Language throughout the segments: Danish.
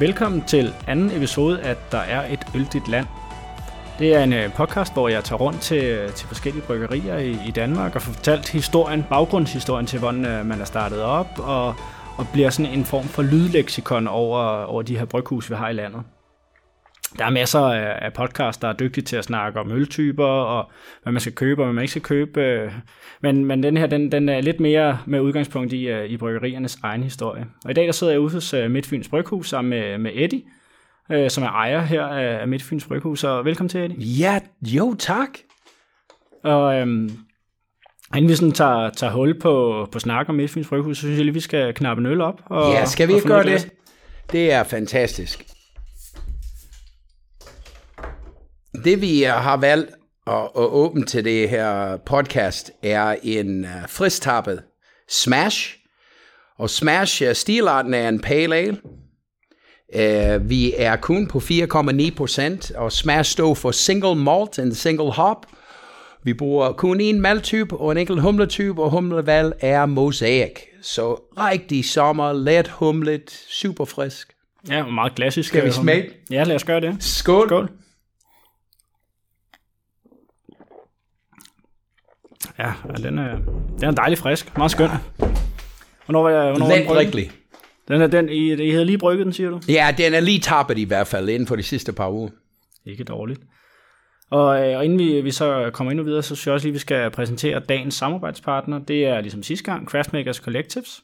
Velkommen til anden episode af Der er et øldigt land. Det er en øh, podcast, hvor jeg tager rundt til, øh, til forskellige bryggerier i, i Danmark og får fortalt historien, baggrundshistorien til, hvordan øh, man er startet op, og, og bliver sådan en form for lydleksikon over, over de her bryghus, vi har i landet. Der er masser af, podcasts, der er dygtige til at snakke om øltyper, og hvad man skal købe, og hvad man ikke skal købe. Men, men den her, den, den er lidt mere med udgangspunkt i, øh, i bryggeriernes egen historie. Og i dag der sidder jeg ude hos øh, Midtfyns Bryghus sammen med, med Eddie, øh, som er ejer her af Midtfyns Bryghus. Og velkommen til, Eddie. Ja, jo tak. Og øhm, inden vi sådan tager, tager hul på, på snak om Midtfyns Bryghus, så synes jeg lige, vi skal knappe en øl op. Og, ja, skal vi ikke gøre det? Det er fantastisk. Det vi har valgt at, at åbne til det her podcast er en uh, fristappet Smash. Og Smash, uh, stilarten er en pale ale. Uh, vi er kun på 4,9 procent, og Smash står for single malt and single hop. Vi bruger kun en maltype og en enkelt humletype, og humlevalg er mosaik. Så rigtig sommer, let humlet, super frisk. Ja, meget klassisk. Skal vi smage? Ja, lad os gøre det. Skål. Skål. Ja, den er, den er dejlig frisk. Meget skøn. Hvornår var jeg, hvornår Let rigtig. Den er den, I, I havde lige brygget den, siger du? Ja, den er lige tappet i hvert fald inden for de sidste par uger. Ikke dårligt. Og, øh, og inden vi, vi så kommer endnu videre, så synes jeg også lige, at vi skal præsentere dagens samarbejdspartner. Det er ligesom sidste gang, Craftmakers Collectives.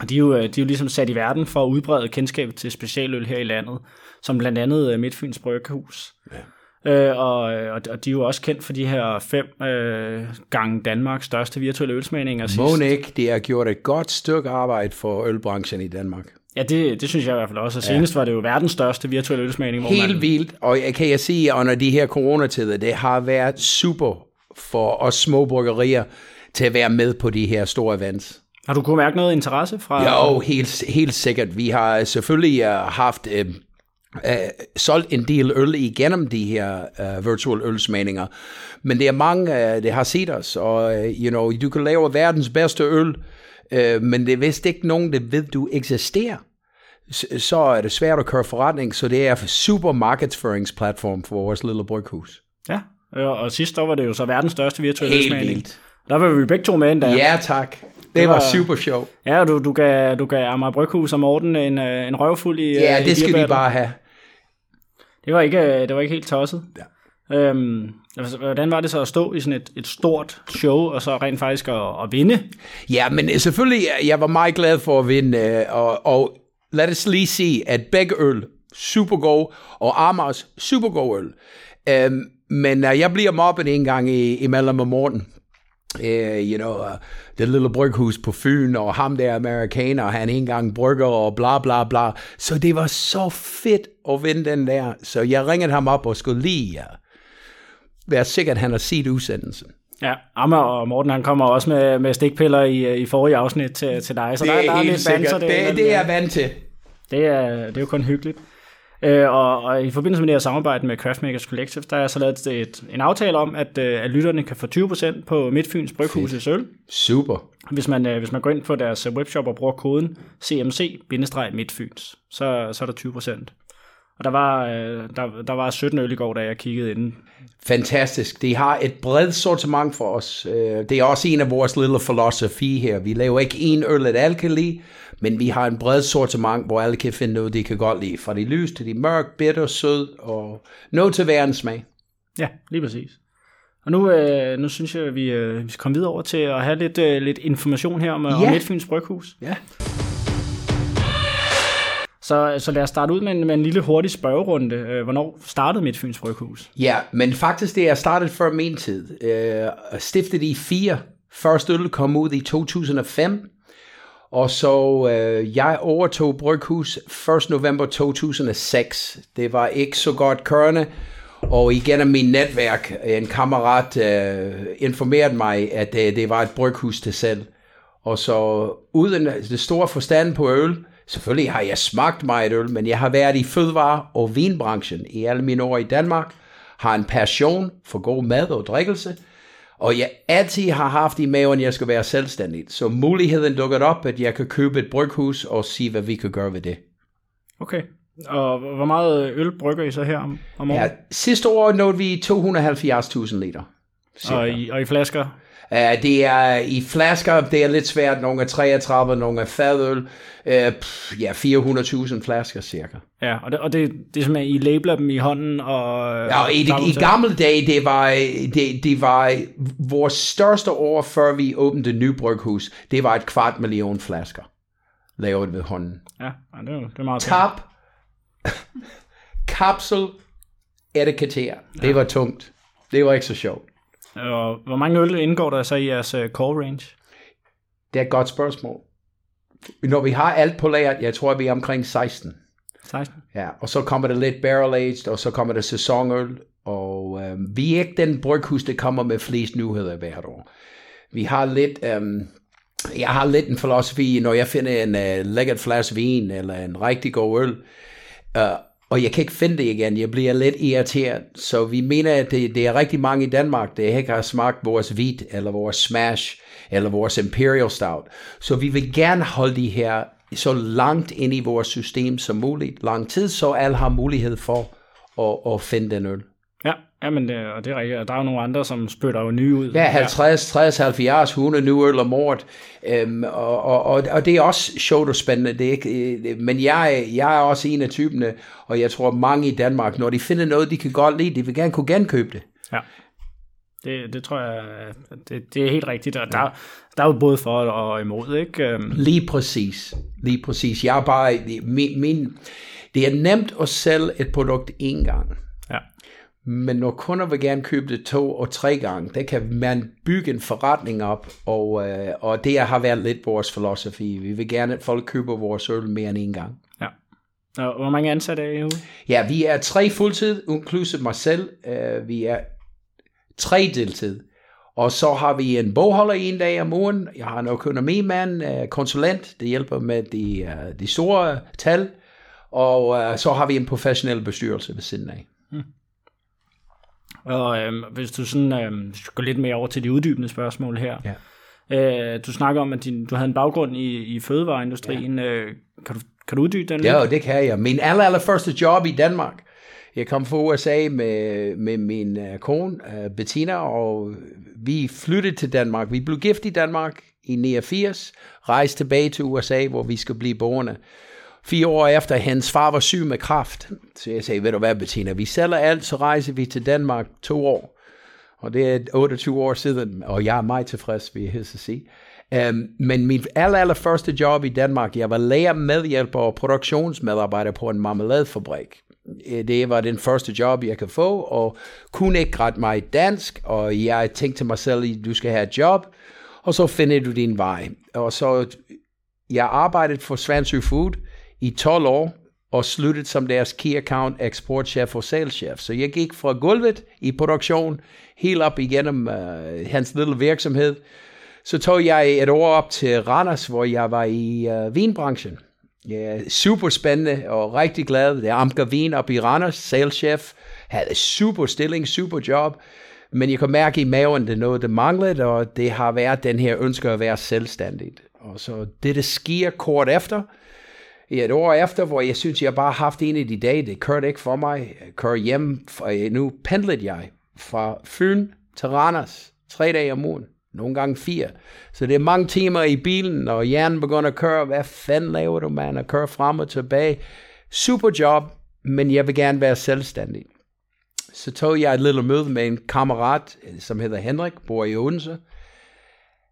Og de er, jo, de er jo ligesom sat i verden for at udbrede kendskabet til specialøl her i landet, som blandt andet øh, Midtfyns Bryghus. Ja. Øh, og, og de er jo også kendt for de her fem øh, gange Danmarks største virtuelle ølsmagninger sidst. Monik, det har gjort et godt stykke arbejde for ølbranchen i Danmark. Ja, det, det synes jeg i hvert fald også. Og senest ja. var det jo verdens største virtuelle ølsmagning. Helt man... vildt, og jeg kan jeg sige, at under de her coronatider, det har været super for os små bryggerier til at være med på de her store events. Har du kunnet mærke noget interesse fra... Jo, helt, helt sikkert. Vi har selvfølgelig uh, haft uh, solgt en del øl igennem de her uh, virtual ølsmagninger, men det er mange, uh, der har set os, og uh, you know, du kan lave verdens bedste øl, uh, men det er vist ikke nogen, der ved, du eksisterer. Så er det svært at køre forretning, så det er super markedsføringsplatform for vores lille bryghus. Ja, og sidst der var det jo så verdens største virtuelle Helt vildt. Der var vi begge to med endda. Ja, tak. Det var super sjov. Ja, du, du gav, du gav Amager Bryghus og Morten en, øh, en røvfuld i Ja, øh, i det skal de bare have. Det var ikke, øh, det var ikke helt tosset. Ja. Øhm, altså, hvordan var det så at stå i sådan et, et stort show, og så rent faktisk at, at vinde? Ja, men selvfølgelig, jeg var meget glad for at vinde, og, og lad os lige sige, at begge øl, super god, og Amars, super god øl. Um, men uh, jeg bliver mobbet en gang i, imellem om morgenen. Uh, you know, uh, det lille bryghus på Fyn, og ham der amerikaner, han en gang brygger, og bla bla bla. Så det var så fedt at vinde den der. Så jeg ringede ham op og skulle lige uh, være sikker, at han har set udsendelsen. Ja, Amager og Morten han kommer også med, med stikpiller i, i forrige afsnit til, til dig, så Det der, er der er helt lidt sikkert. banter. Det, det er jeg vant til. Det er, det er jo kun hyggeligt. Øh, og, og i forbindelse med det her samarbejde med Craftmakers Collective, der er så lavet et, en aftale om, at, øh, at lytterne kan få 20% på Midtfyns Bryghusets øl, Super. hvis man, øh, hvis man går ind på deres webshop og bruger koden CMC-Midtfyns, så, så er der 20%. Og der var, øh, der, der var 17 øl i går, da jeg kiggede ind. Fantastisk. De har et bredt sortiment for os. Øh, Det er også en af vores lille filosofi her. Vi laver ikke en øl af alkali, men vi har en bred sortiment, hvor alle kan finde noget, de kan godt lide. Fra de lys til de mørk, bitter, sød og noget til hver en smag. Ja, lige præcis. Og nu, øh, nu synes jeg, at vi, øh, vi skal komme videre over til at have lidt, øh, lidt information her om, ja. Ja. om Midtfyns Bryghus. Ja. Så, så lad os starte ud med en, med en lille hurtig spørgerunde. Øh, hvornår startede Midtfyns Bryghus? Ja, men faktisk det er startet før min tid. Øh, stiftet i 4. Første øl kom ud i 2005. Og så øh, jeg overtog Bryghus 1. november 2006. Det var ikke så godt kørende. Og igennem min netværk, en kammerat øh, informerede mig, at det, det var et bryghus til selv. Og så uden det store forstand på øl, selvfølgelig har jeg smagt meget øl, men jeg har været i fødevare- og vinbranchen i alle mine år i Danmark, har en passion for god mad og drikkelse, og jeg altid har haft i maven, at jeg skal være selvstændig. Så muligheden dukkede op, at jeg kan købe et bryghus og sige, hvad vi kan gøre ved det. Okay. Og hvor meget øl brygger I så her om, om året? Ja, sidste år nåede vi 270.000 liter. og, i, og i flasker? Uh, det er i flasker, det er lidt svært. Nogle er 33, nogle er fadøl. Uh, pff, ja, 400.000 flasker cirka. Ja, og det, og det, det er simpelthen, I labeler dem i hånden og... Ja, og i, i, i gamle dage, det var, det, det var vores største år, før vi åbnede det nye bryghus. Det var et kvart million flasker, lavet ved hånden. Ja, det er, det er meget Tap, kapsel, etiketter. Det var tungt. Det var ikke så sjovt. Og hvor mange øl indgår der så i jeres uh, core range? Det er et godt spørgsmål. Når vi har alt på lager, jeg tror, vi er omkring 16. 16? Ja, og så kommer der lidt barrel aged, og så kommer der sæsonøl, og øhm, vi er ikke den bryghus, der kommer med flest nyheder hvert år. Vi har lidt, øhm, jeg har lidt en filosofi, når jeg finder en uh, lækkert flaske vin, eller en rigtig god øl, uh, og jeg kan ikke finde det igen, jeg bliver lidt irriteret, så vi mener, at det, det er rigtig mange i Danmark, der ikke har smagt vores hvid, eller vores smash, eller vores imperial stout. Så vi vil gerne holde de her så langt ind i vores system som muligt, lang tid, så alle har mulighed for at, at finde den øl. Ja, ja men det, og det er rigtigt. Der er jo nogle andre, som spytter jo nye ud. Ja, 50, 60, 70, 100 nye øl om året. Øhm, og, og, og, det er også sjovt og spændende. Det er ikke, det, men jeg, jeg er også en af typerne, og jeg tror mange i Danmark, når de finder noget, de kan godt lide, de vil gerne kunne genkøbe det. Ja. Det, det tror jeg, det, det er helt rigtigt. Og der, der er jo både for og imod, ikke? Øhm. Lige præcis. Lige præcis. Jeg er bare, min, min, det er nemt at sælge et produkt en gang. Men når kunder vil gerne købe det to og tre gange, der kan man bygge en forretning op, og, øh, og det har været lidt vores filosofi. Vi vil gerne, at folk køber vores øl mere end en gang. Ja. Og hvor mange ansatte er I ude? Ja, vi er tre fuldtid, inklusive mig selv. Uh, vi er tre deltid. Og så har vi en bogholder en dag om ugen. Jeg har en økonomimand, uh, konsulent, der hjælper med de, de store tal. Og så har vi en professionel bestyrelse ved siden af. Hmm. Og øhm, hvis du sådan øhm, går lidt mere over til de uddybende spørgsmål her. Ja. Øh, du snakker om, at din, du havde en baggrund i, i fødevareindustrien. Ja. Øh, kan, du, kan du uddybe den lidt? Ja, det kan jeg. Min aller, aller første job i Danmark. Jeg kom fra USA med, med min uh, kone, uh, Bettina, og vi flyttede til Danmark. Vi blev gift i Danmark i 89, rejste tilbage til USA, hvor vi skulle blive boende. Fire år efter, hans far var syg med kraft. Så jeg sagde, ved du hvad, Bettina, vi sælger alt, så rejser vi til Danmark to år. Og det er 28 år siden, og jeg er meget tilfreds, vil jeg sige. Um, men min aller, aller første job i Danmark, jeg var lærer medhjælper og produktionsmedarbejder på en marmeladefabrik. Øh, det var den første job, jeg kan få, og kunne ikke ret meget dansk, og jeg tænkte til mig selv, du skal have et job, og så finder du din vej. Og så, jeg arbejdede for Svansø Food i 12 år, og sluttede som deres key account eksportchef og saleschef. Så jeg gik fra gulvet i produktion, helt op igennem uh, hans lille virksomhed. Så tog jeg et år op til Randers, hvor jeg var i uh, vinbranchen. Ja, super spændende og rigtig glad. Det er Amker Vin op i Randers, saleschef. Havde super stilling, super job. Men jeg kunne mærke i maven, det er noget, der manglede, og det har været den her ønske at være selvstændigt. Og så det, der sker kort efter, i et år efter, hvor jeg synes, jeg bare har haft en af de dage, det kørte ikke for mig. Jeg kørte hjem, for øh, nu pendlede jeg fra Fyn til Randers, tre dage om ugen, nogle gange fire. Så det er mange timer i bilen, og hjernen begynder at køre, hvad fanden laver du, man, at køre frem og tilbage. Super job, men jeg vil gerne være selvstændig. Så tog jeg et lille møde med en kammerat, øh, som hedder Henrik, bor i Odense,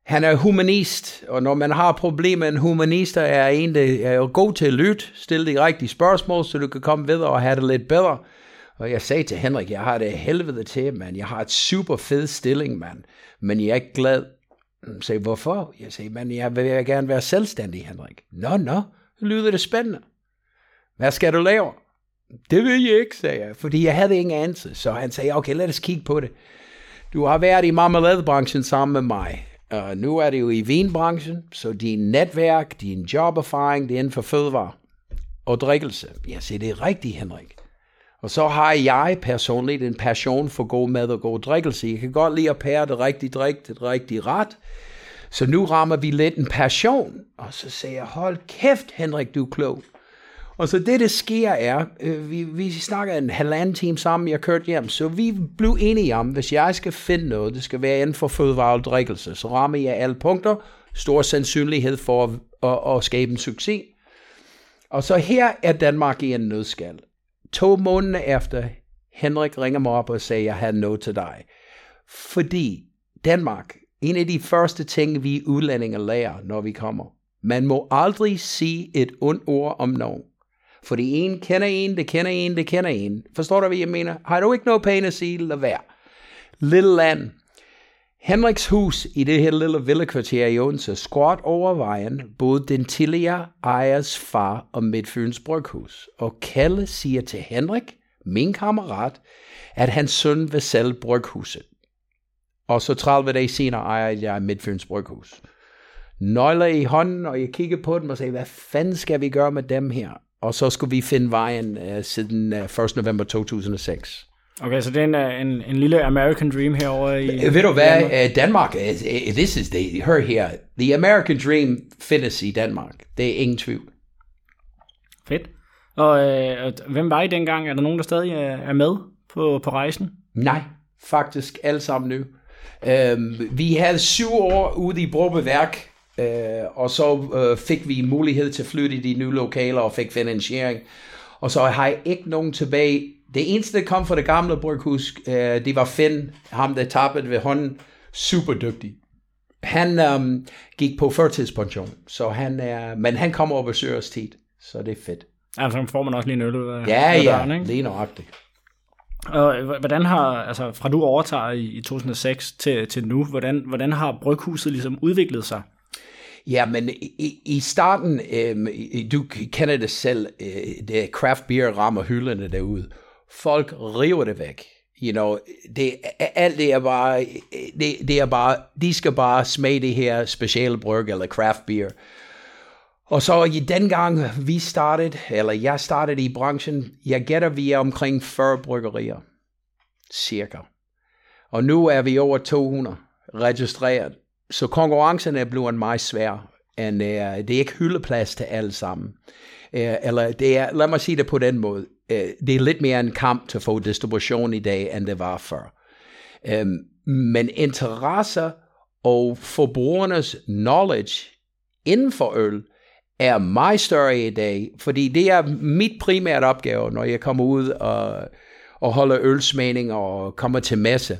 han er humanist, og når man har problemer med en humanist, er en, der er god til at lytte, stille de rigtige spørgsmål, så du kan komme videre og have det lidt bedre. Og jeg sagde til Henrik, jeg har det helvede til, mand. Jeg har et super fed stilling, mand. Men jeg er ikke glad. Jeg sagde, hvorfor? Jeg sagde, men jeg vil gerne være selvstændig, Henrik. Nå, nå, lyder det spændende. Hvad skal du lave? Det vil jeg ikke, sagde jeg, fordi jeg havde ingen anelse. Så han sagde, okay, lad os kigge på det. Du har været i marmeladebranchen sammen med mig. Uh, nu er det jo i vinbranchen, så din netværk, din joberfaring, det er inden for fødevare og drikkelse. Jeg siger, det er rigtigt, Henrik. Og så har jeg personligt en passion for god mad og god drikkelse. Jeg kan godt lide at pære det rigtige drik, det rigtige ret. Så nu rammer vi lidt en passion. Og så siger jeg, hold kæft, Henrik, du er klog. Og så det, der sker er, øh, vi, vi snakker en halvanden time sammen, jeg kørte hjem, så vi blev enige om, hvis jeg skal finde noget, det skal være inden for fødevare og drikkelse, så rammer jeg alle punkter, stor sandsynlighed for at, at, at skabe en succes. Og så her er Danmark i en nødskal. To måneder efter, Henrik ringer mig op og siger, jeg har noget til dig. Fordi Danmark, en af de første ting, vi udlændinge lærer, når vi kommer, man må aldrig sige et ondt ord om nogen. Fordi en kender en, det kender en, det kender en. Forstår du, hvad jeg mener? Har du ikke noget pænt at sige, lad være. Lille land. Henriks hus i det her lille villekvarter i Odense, skråt over vejen, boede den tidligere ejers far og Midtfyns Bryghus. Og Kalle siger til Henrik, min kammerat, at hans søn vil sælge bryghuset. Og så 30 dage senere ejer jeg Midtfyns Bryghus. Nøgler i hånden, og jeg kigger på dem og siger, hvad fanden skal vi gøre med dem her? Og så skulle vi finde vejen uh, siden uh, 1. november 2006. Okay, så det er en, øh, en, en lille American Dream herovre i... Ved du hvad, Danmark, Danmark uh, this is the, hør her, the American Dream findes i Danmark. Det er ingen tvivl. Fedt. Og øh, hvem var I dengang? Er der nogen, der stadig er med på, på rejsen? Nej, faktisk alle sammen nu. Um, vi havde syv år ude i Brobeværk, uh, og så uh, fik vi mulighed til at flytte i de nye lokaler og fik finansiering. Og så har jeg ikke nogen tilbage. Det eneste, der kom fra det gamle bryghus, uh, det var Finn, ham der tabte ved hånden. Super dygtig. Han um, gik på førtidspension, så han er, men han kommer og besøger os tit, så det er fedt. Altså får man også lige en øl ud af Ja, ja, døren, ikke? lige nøjagtigt. Og hvordan har, altså fra du overtager i, i 2006 til, til nu, hvordan, hvordan har bryghuset ligesom udviklet sig? Ja, men i, i starten, øh, du kender det selv, øh, det craft beer rammer hylderne derude. Folk river det væk. You know, det, alt det er bare, det, det er bare, de skal bare smage det her specielle bryg eller craft beer. Og så i den gang vi startede, eller jeg startede i branchen, jeg gætter vi er omkring 40 bryggerier. Cirka. Og nu er vi over 200 registreret. Så konkurrencen er blevet meget svær. And, uh, øh, det er ikke hyldeplads til alle sammen. Uh, eller det er, lad mig sige det på den måde. Uh, det er lidt mere en kamp til at få distribution i dag, end det var før. Um, men interesse og forbrugernes knowledge inden for øl, er meget større i dag, fordi det er mit primære opgave, når jeg kommer ud og, og holder ølsmagning og kommer til messe.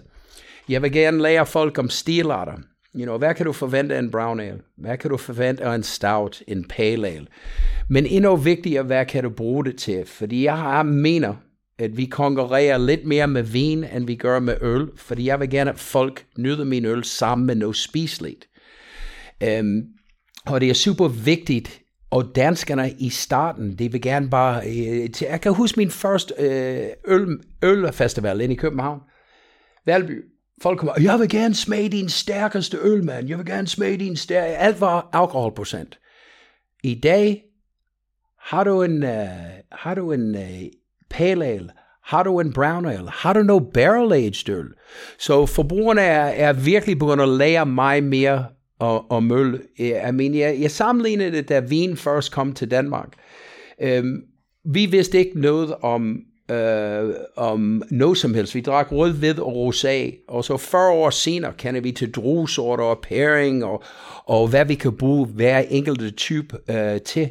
Jeg vil gerne lære folk om stilarter. You know, hvad kan du forvente af en brown ale? Hvad kan du forvente af en stout, en pale ale? Men endnu vigtigere, hvad kan du bruge det til? Fordi jeg har mener, at vi konkurrerer lidt mere med vin, end vi gør med øl, fordi jeg vil gerne, at folk nyder min øl sammen med noget spiseligt. Um, øhm, og det er super vigtigt, og danskerne i starten, de vil gerne bare... Øh, til, jeg kan huske min første øh, øl, ølfestival inde i København. Valby. Folk kommer, jeg vil gerne smage din stærkeste øl, mand. Jeg vil gerne smage din stærkeste... Alt var alkoholprocent. I dag har du en, uh, har du en uh, pale ale, har du en brown ale, har du noget barrel aged øl. Så forbrugerne er, er virkelig begyndt at lære mig mere og, og møl. Øh, jeg, mener, jeg, jeg sammenlignede det, da vin først kom til Danmark. Um, vi vidste ikke noget om, uh, om noget som helst. Vi drak rød, hvid og rosé, og så 40 år senere kender vi til druesorter og pairing, og, og hvad vi kan bruge hver enkelte type uh, til.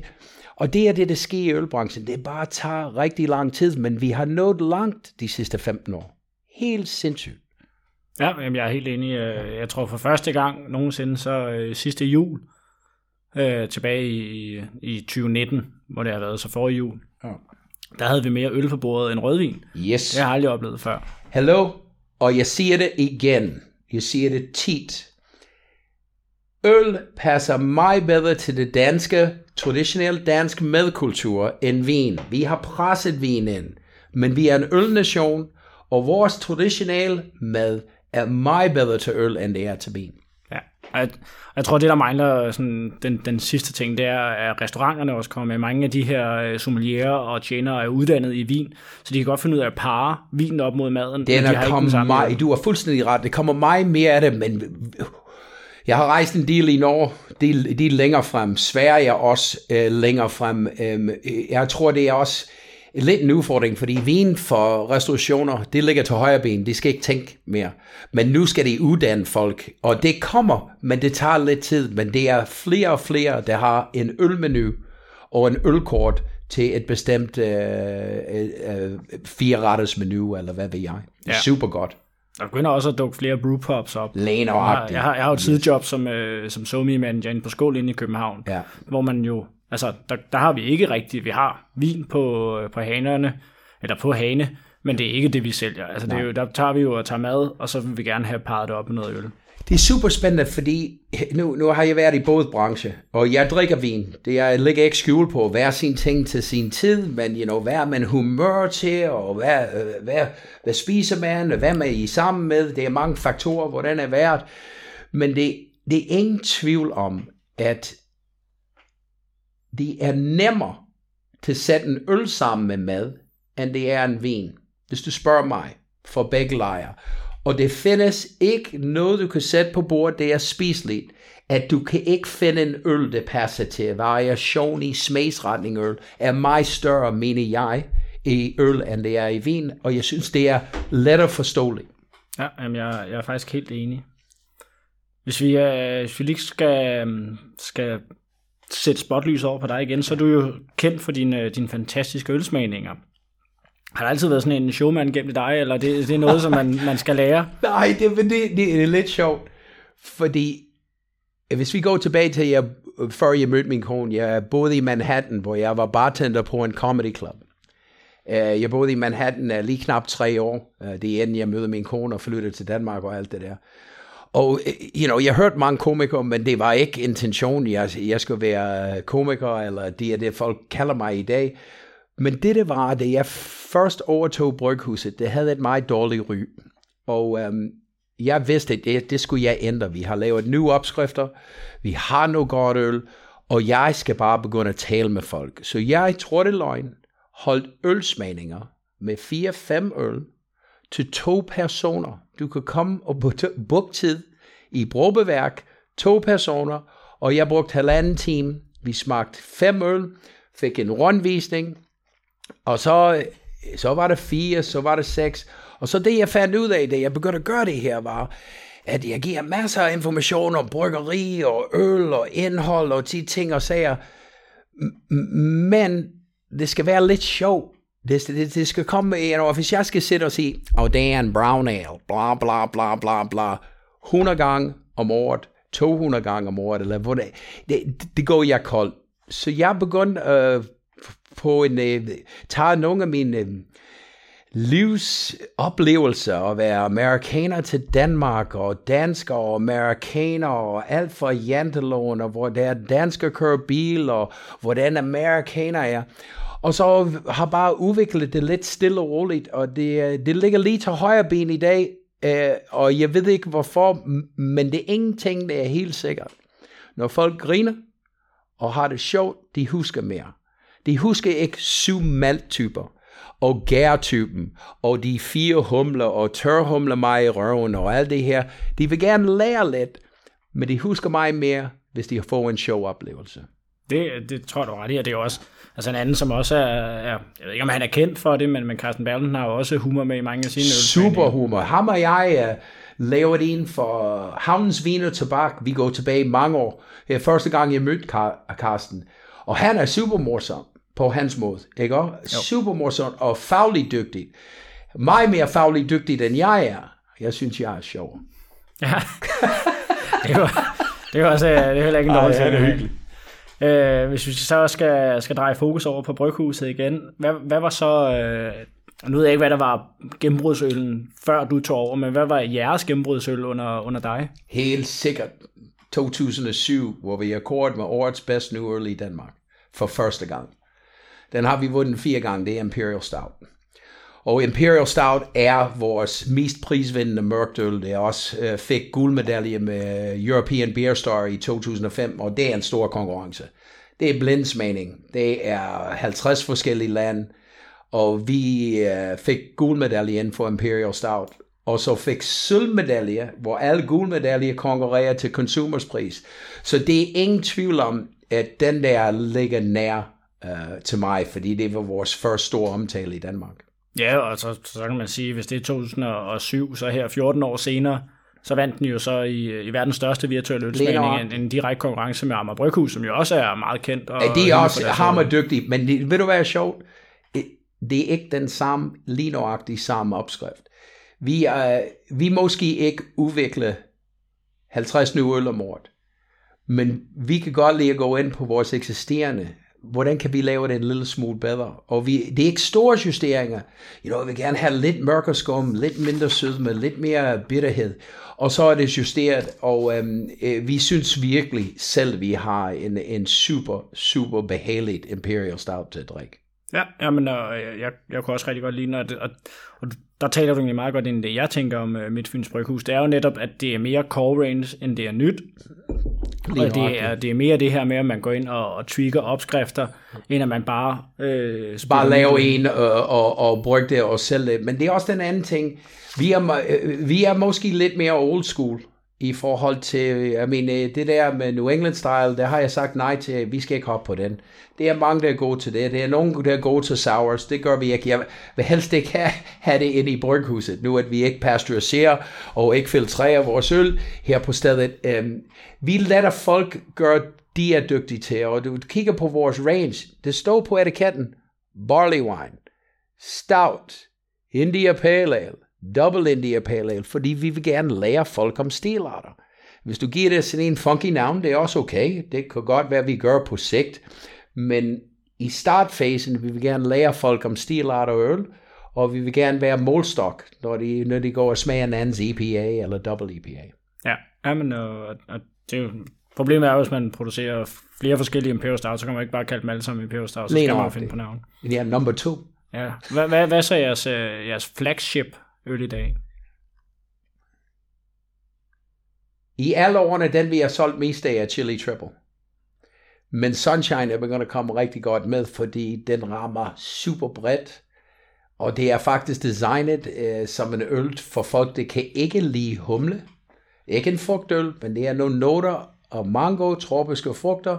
Og det er det, der sker i ølbranchen. Det bare tager rigtig lang tid, men vi har nået langt de sidste 15 år. Helt sindssygt. Ja, jamen, jeg er helt enig. Øh, jeg tror for første gang nogensinde, så øh, sidste jul, øh, tilbage i, i 2019, hvor det har været så forrige jul, ja. Der havde vi mere øl på bordet end rødvin. Yes. Det har jeg aldrig oplevet før. Hello, og jeg siger det igen. Jeg siger det tit. Øl passer meget bedre til det danske, traditionelle dansk madkultur end vin. Vi har presset vin ind, men vi er en ølnation, og vores traditionelle mad er meget bedre til øl, end det er til vin. Jeg, jeg tror, det der mangler sådan, den, den sidste ting, det er, at restauranterne også kommer med. Mange af de her øh, sommelier og tjenere er uddannet i vin, så de kan godt finde ud af at parre vinen op mod maden. Den er de kommet meget, du har fuldstændig ret, det kommer meget mere af det, men Jeg har rejst en del i Norge, del, del længere frem. Sverige også øh, længere frem. Øhm, jeg tror, det er også lidt en udfordring, fordi vin for restaurationer, det ligger til højre ben, det skal ikke tænke mere. Men nu skal det uddanne folk, og det kommer, men det tager lidt tid, men det er flere og flere, der har en ølmenu og en ølkort til et bestemt øh, øh, øh fire-retters menu, eller hvad ved jeg. Ja. Super godt. Der begynder også at dukke flere brewpubs op. Læner jeg, har, jeg, har, jeg har jo et sidejob som, øh, som somi manager inde på skål inde i København, ja. hvor man jo, altså der, der har vi ikke rigtigt, vi har vin på, på hanerne, eller på hane, men det er ikke det, vi sælger. Altså det er jo, der tager vi jo og tager mad, og så vil vi gerne have parret det op med noget øl. Det er super spændende, fordi nu, nu har jeg været i både branche, og jeg drikker vin. Det er, ligger ikke skjul på hver sin ting til sin tid, men you know, hvad er man humør til, og hvad, øh, hvad, hvad spiser man, og hvad man I sammen med. Det er mange faktorer, hvordan er været. Men det, det er ingen tvivl om, at det er nemmere til at sætte en øl sammen med mad, end det er en vin. Hvis du spørger mig, for begge lejre. Og det findes ikke noget, du kan sætte på bordet, det er spiseligt. At du kan ikke finde en øl, der passer til. Variation i smagsretning øl er meget større, mener jeg, i øl, end det er i vin. Og jeg synes, det er lettere forståeligt. Ja, jamen jeg, jeg er faktisk helt enig. Hvis vi, øh, hvis vi lige skal, skal sætte spotlys over på dig igen, så er du jo kendt for dine, dine fantastiske ølsmagninger. Har der altid været sådan en showman gennem dig, eller det, det er noget, som man, man skal lære? Nej, det, det, det, det er lidt sjovt, fordi hvis vi går tilbage til, jeg, før jeg mødte min kone, jeg boede i Manhattan, hvor jeg var bartender på en comedy club. Uh, jeg boede i Manhattan lige knap tre år. Det er inden jeg mødte min kone og flyttede til Danmark og alt det der. Og øh, you know, jeg hørte mange komikere, men det var ikke intentionen, jeg, jeg skulle være øh, komiker, eller det er det, folk kalder mig i dag. Men det, det var, da jeg først overtog bryghuset, det havde et meget dårligt ry. Og øhm, jeg vidste, at det, det skulle jeg ændre. Vi har lavet nye opskrifter, vi har noget godt øl, og jeg skal bare begynde at tale med folk. Så jeg tror det løgn, holdt ølsmagninger med 4-5 øl til to personer. Du kan komme og booke tid i brobeværk, to personer, og jeg brugte halvanden time. Vi smagte fem øl, fik en rundvisning, og så, så var det fire, så var det seks. Og så det, jeg fandt ud af, da jeg begyndte at gøre det her, var, at jeg giver masser af information om bryggeri og øl og indhold og de ting og sager. Men det skal være lidt sjovt det, det, det skal komme, you know, hvis jeg skal sætte og sige, oh, det er en brown ale, bla bla bla bla bla, 100 gange om året, 200 gange om året, eller hvor det, det, det går jeg koldt. Så jeg begyndte øh, at uh, på en, øh, tage nogle af mine øh, livsoplevelser at være amerikaner til Danmark og dansker og amerikaner og alt fra janteloven, og hvor der er dansker kører bil og hvordan amerikaner er. Og så har bare udviklet det lidt stille og roligt, og det, øh, det ligger lige til højre ben i dag, øh, og jeg ved ikke hvorfor, men det er ingenting, der er helt sikkert. Når folk griner og har det sjovt, de husker mere. De husker ikke syv malttyper og gærtypen, og de fire humler, og tørhumler mig i røven, og alt det her. De vil gerne lære lidt, men de husker mig mere, hvis de får en sjov oplevelse. Det, det tror du ret i, og det er også altså en anden, som også er, er, jeg ved ikke, om han er kendt for det, men, men Carsten Berlin har jo også humor med i mange af sine Super humor. Ham og jeg uh, lavet en for Havnens Vin og Tobak. Vi går tilbage mange år. Det er første gang, jeg mødte Carsten. Og han er super morsom på hans måde, ikke? Super morsom og fagligt dygtig. Meget mere fagligt dygtig, end jeg er. Jeg synes, jeg er sjov. Ja, det var, det var også, det er heller ikke en dårlig ting. det er hyggeligt. Øh, hvis vi så skal, skal dreje fokus over på bryghuset igen, hvad, hvad var så, øh, nu ved jeg ikke, hvad der var gennembrudsøllen, før du tog over, men hvad var jeres gennembrudsøl under, under dig? Helt sikkert 2007, hvor vi er kort med årets bedst New Early i Danmark, for første gang. Den har vi vundet fire gange, det er Imperial Stout. Og Imperial Stout er vores mest prisvindende mørkøl. Det også øh, fik guldmedalje med European Beer Star i 2005, og det er en stor konkurrence. Det er blindsmagning. Det er 50 forskellige lande, og vi øh, fik guldmedaljen for Imperial Stout. og så fik sølvmedalje, hvor alle guldmedaljer konkurrerer til konsumerspris. Så det er ingen tvivl om, at den der ligger nær øh, til mig, fordi det var vores første store omtale i Danmark. Ja, og så, så kan man sige, hvis det er 2007, så her 14 år senere, så vandt den jo så i, i verdens største virtuelle ølsmagning en, en direkte konkurrence med Amager Bryghus, som jo også er meget kendt. Og ja, de er også hammerdygtige, men det, ved du hvad er sjovt? Det er ikke den samme, lige samme opskrift. Vi, er, vi måske ikke udvikle 50 nye øl om året, men vi kan godt lide at gå ind på vores eksisterende hvordan kan vi lave det en lille smule bedre? Og vi, det er ikke store justeringer. You know, vi vil gerne have lidt mørkere skum, lidt mindre sødme, lidt mere bitterhed. Og så er det justeret, og øhm, øh, vi synes virkelig selv, vi har en, en super, super behageligt Imperial Stout til at drikke. Ja, jamen, og jeg, jeg kunne også rigtig godt lide, og, og, og der taler du egentlig meget godt ind det, jeg tænker om uh, Midtfyns Bryghus. Det er jo netop, at det er mere core range, end det er nyt. Lige og det er, det er mere det her med, at man går ind og, og tweaker opskrifter, end at man bare... Øh, bare lave en og, og, og bruge det og sælge det. Men det er også den anden ting. Vi er, øh, vi er måske lidt mere old school i forhold til, jeg mener, det der med New England style, der har jeg sagt nej til, vi skal ikke hoppe på den. Det er mange, der er gode til det. Det er nogen, der er gode til sours. Det gør vi ikke. Jeg vil helst ikke have, have det inde i bryghuset, nu at vi ikke pasteuriserer og ikke filtrerer vores øl her på stedet. Um, vi lader folk gøre, de er dygtige til, og du kigger på vores range. Det står på etiketten, barley wine, stout, India Pale Ale, Double India Pale Ale, fordi vi vil gerne lære folk om stilarter. Hvis du giver det sådan en funky navn, det er også okay. Det kan godt være, vi gør på sigt. Men i startfasen vil vi gerne lære folk om stilarter og øl, og vi vil gerne være målstok, når de, når de går og smager en andens EPA eller double EPA. Ja, men og, og det er jo, problemet er hvis man producerer flere forskellige Imperial Stout, så kan man ikke bare kalde dem alle sammen Imperial Stout, så skal man finde på navn. Ja, number two. Ja. Hvad, hvad, hvad så jeres, øh, jeres flagship øl i dag? I alle årene, den vi har solgt mest af er Chili Triple. Men Sunshine er begyndt at komme rigtig godt med, fordi den rammer super bredt. Og det er faktisk designet øh, som en øl for folk, der kan ikke lide humle. Ikke en frugtøl, men det er nogle noter og mango, tropiske frugter.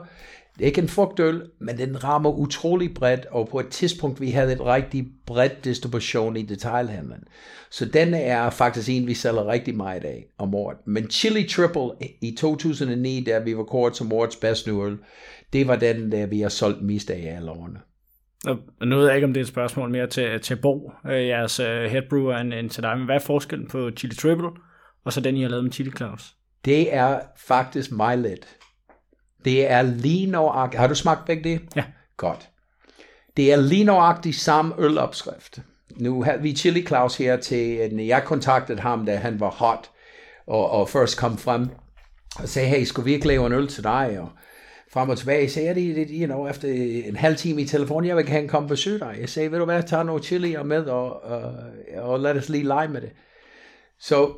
Det er ikke en frugtøl, men den rammer utrolig bredt, og på et tidspunkt vi havde et rigtig bredt distribution i detailhandlen. Så den er faktisk en, vi sælger rigtig meget af om året. Men Chili Triple i 2009, da vi var kort som årets bedste øl, det var den, der vi har solgt mest af i alle årene. Og nu ved jeg ikke, om det er et spørgsmål mere til, til Bo, øh, jeres uh, headbrewer, end, end til dig, men hvad er forskellen på Chili Triple, og så den, I har lavet med Chili Claus? Det er faktisk meget let. Det er lige nøjagtigt. Har du smagt begge det? Ja. Godt. Det er lige nøjagtigt samme ølopskrift. Nu havde vi Chili Claus her til, jeg kontaktede ham, da han var hot, og, og først kom frem, og sagde, hey, skulle vi ikke lave en øl til dig? Og frem og tilbage. Jeg sagde, det, det, you know, efter en halv time i telefonen, jeg vil gerne komme og besøge dig. Jeg sagde, ved du hvad, tager noget chili med, og, og, og lad os lige lege med det. Så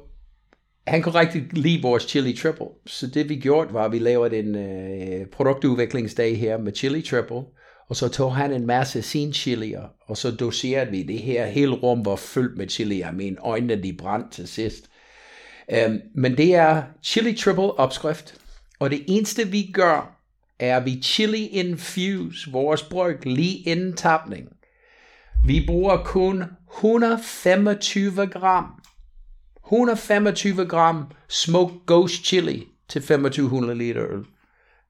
han kunne rigtig lide vores chili triple. Så det vi gjorde, var, at vi lavede en uh, produktudviklingsdag her med chili triple. Og så tog han en masse sin chilier, og så doserede vi det her. Hele rum var fyldt med chili. Jeg mener, øjnene de brændte til sidst. Um, men det er chili triple opskrift. Og det eneste vi gør, er vi chili infuse vores bryg lige inden tapning. Vi bruger kun 125 gram 125 gram smoked ghost chili til 2500 liter øl.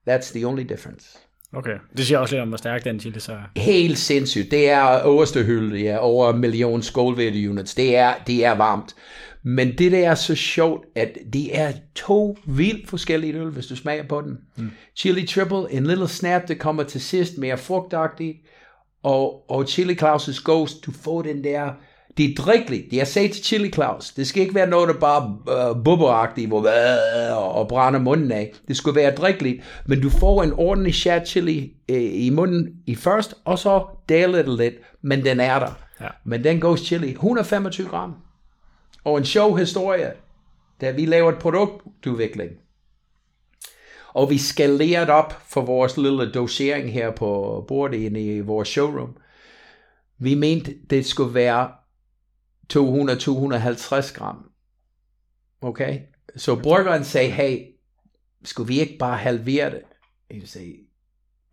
That's the only difference. Okay, det siger også lidt om, hvor stærk den chili så er. Helt sindssygt. Det er øverste hylde, ja, over en million Scoville units. Det er, det er varmt. Men det der er så sjovt, at det er to vildt forskellige øl, hvis du smager på den. Mm. Chili triple, en lille snap, der kommer til sidst, mere frugtagtigt. Og, og Chili Claus' Ghost, du får den der det er drikkeligt. Det jeg sagde til Chili Claus. Det skal ikke være noget, der bare uh, bubberagtigt, hvor uh, og brænder munden af. Det skulle være drikkeligt, men du får en ordentlig chat chili uh, i munden i først, og så daler det lidt, men den er der. Ja. Men den goes chili, 125 gram. Og en sjov historie, da vi laver et produktudvikling. Og vi skaleret op for vores lille dosering her på bordet inde i vores showroom. Vi mente, det skulle være 200-250 gram. Okay? Så bryggeren sagde, hey, skulle vi ikke bare halvere det? Jeg sagde,